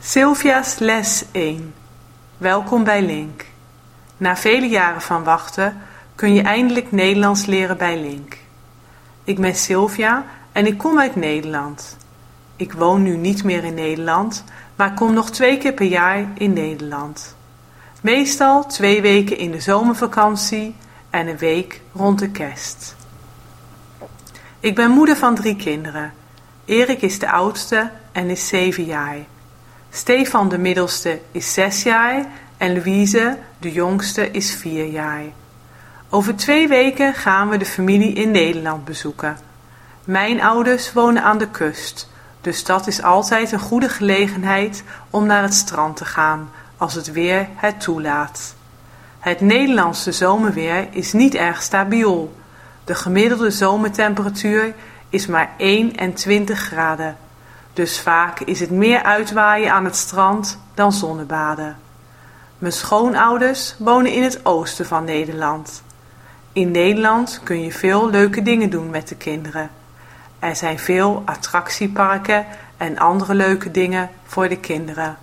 Sylvia's les 1. Welkom bij Link. Na vele jaren van wachten kun je eindelijk Nederlands leren bij Link. Ik ben Sylvia en ik kom uit Nederland. Ik woon nu niet meer in Nederland, maar kom nog twee keer per jaar in Nederland. Meestal twee weken in de zomervakantie en een week rond de kerst. Ik ben moeder van drie kinderen. Erik is de oudste en is zeven jaar. Stefan de middelste is zes jaar en Louise, de jongste, is vier jaar. Over twee weken gaan we de familie in Nederland bezoeken. Mijn ouders wonen aan de kust, dus dat is altijd een goede gelegenheid om naar het strand te gaan, als het weer het toelaat. Het Nederlandse zomerweer is niet erg stabiel. De gemiddelde zomertemperatuur is maar 21 graden. Dus vaak is het meer uitwaaien aan het strand dan zonnebaden. Mijn schoonouders wonen in het oosten van Nederland. In Nederland kun je veel leuke dingen doen met de kinderen. Er zijn veel attractieparken en andere leuke dingen voor de kinderen.